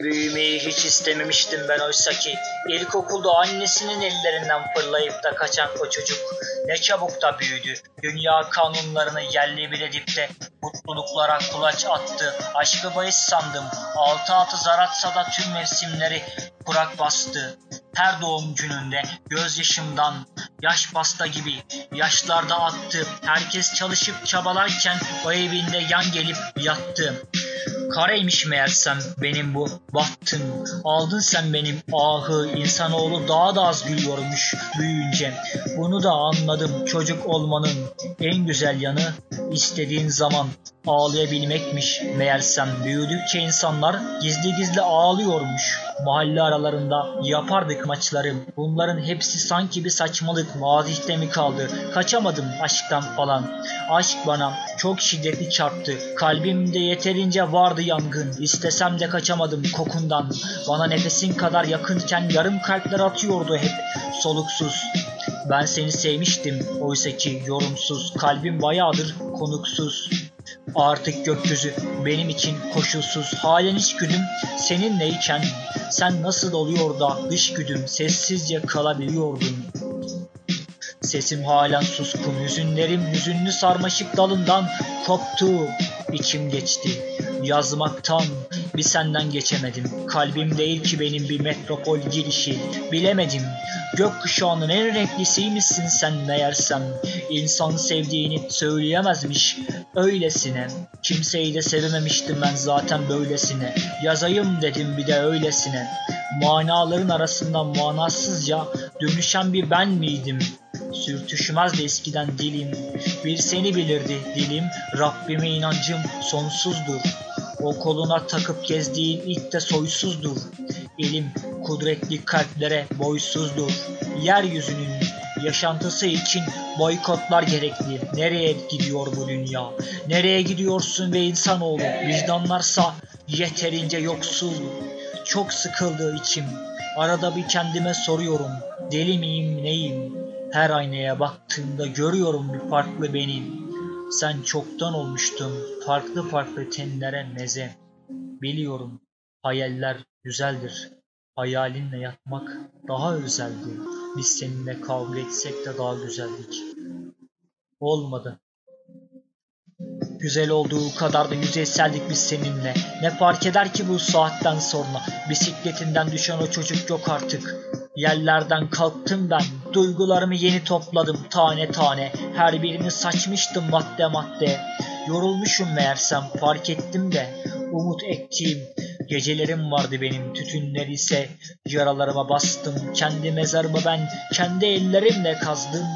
Büyümeyi hiç istememiştim ben oysa ki. İlkokulda annesinin ellerinden fırlayıp da kaçan o çocuk ne çabuk da büyüdü. Dünya kanunlarını yerli bir edip de mutluluklara kulaç attı. Aşkı bahis sandım. Altı altı zar atsa da tüm mevsimleri kurak bastı. Her doğum gününde gözyaşımdan yaş pasta gibi yaşlarda attı. Herkes çalışıp çabalarken o evinde yan gelip yattı. Kareymiş meğersem benim bu bahtım. Aldın sen benim ahı. İnsanoğlu daha da az gülüyormuş büyüyünce. Bunu da anladım çocuk olmanın en güzel yanı istediğin zaman ağlayabilmekmiş meğersem. Büyüdükçe insanlar gizli gizli ağlıyormuş. Mahalle aralarında yapardık maçları. Bunların hepsi sanki bir saçmalık mazihte mi kaldı? Kaçamadım aşktan falan. Aşk bana çok şiddetli çarptı. Kalbimde yeterince vardı yangın. İstesem de kaçamadım kokundan. Bana nefesin kadar yakınken yarım kalpler atıyordu hep soluksuz. Ben seni sevmiştim oysa ki yorumsuz. Kalbim bayağıdır konuksuz. Artık gökyüzü benim için koşulsuz. Halen içgüdüm seninleyken sen nasıl oluyor da dış güdüm sessizce kalabiliyordun. Sesim halen suskun, hüzünlerim hüzünlü sarmaşık dalından koptu. İçim geçti yazmaktan bir senden geçemedim. Kalbim değil ki benim bir metropol girişi. Bilemedim gökkuşağının en renklisiymişsin sen meğersem. İnsan sevdiğini söyleyemezmiş öylesine. Kimseyi de sevememiştim ben zaten böylesine. Yazayım dedim bir de öylesine. Manaların arasında manasızca dönüşen bir ben miydim? Sürtüşmezdi eskiden dilim. Bir seni bilirdi dilim. Rabbime inancım sonsuzdur. O koluna takıp gezdiğin ilk de soysuzdur. Elim kudretli kalplere boysuzdur. Yeryüzünün yaşantısı için boykotlar gerekli. Nereye gidiyor bu dünya? Nereye gidiyorsun ve insanoğlu? Vicdanlarsa yeterince yoksul. Çok sıkıldı içim. Arada bir kendime soruyorum. Deli miyim neyim? Her aynaya baktığımda görüyorum bir farklı benim. Sen çoktan olmuştun farklı farklı tenlere meze. Biliyorum hayaller güzeldir. Hayalinle yatmak daha özeldi. Biz seninle kavga etsek de daha güzeldik. Olmadı. Güzel olduğu kadar da yüzeyseldik biz seninle. Ne fark eder ki bu saatten sonra? Bisikletinden düşen o çocuk yok artık. Yerlerden kalktım ben. Duygularımı yeni topladım tane tane. Her birini saçmıştım madde madde. Yorulmuşum meğersem fark ettim de. Umut ektiğim gecelerim vardı benim. Tütünler ise yaralarıma bastım. Kendi mezarımı ben kendi ellerimle kazdım.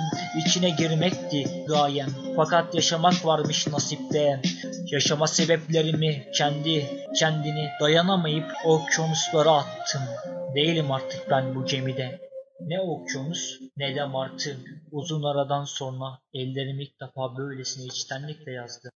İçine girmekti gayem. Fakat yaşamak varmış nasipte. Yaşama sebeplerimi kendi kendini dayanamayıp okyanuslara attım. Değilim artık ben bu gemide. Ne okyanus ne de martı. Uzun aradan sonra ellerim ilk defa böylesine içtenlikle yazdı.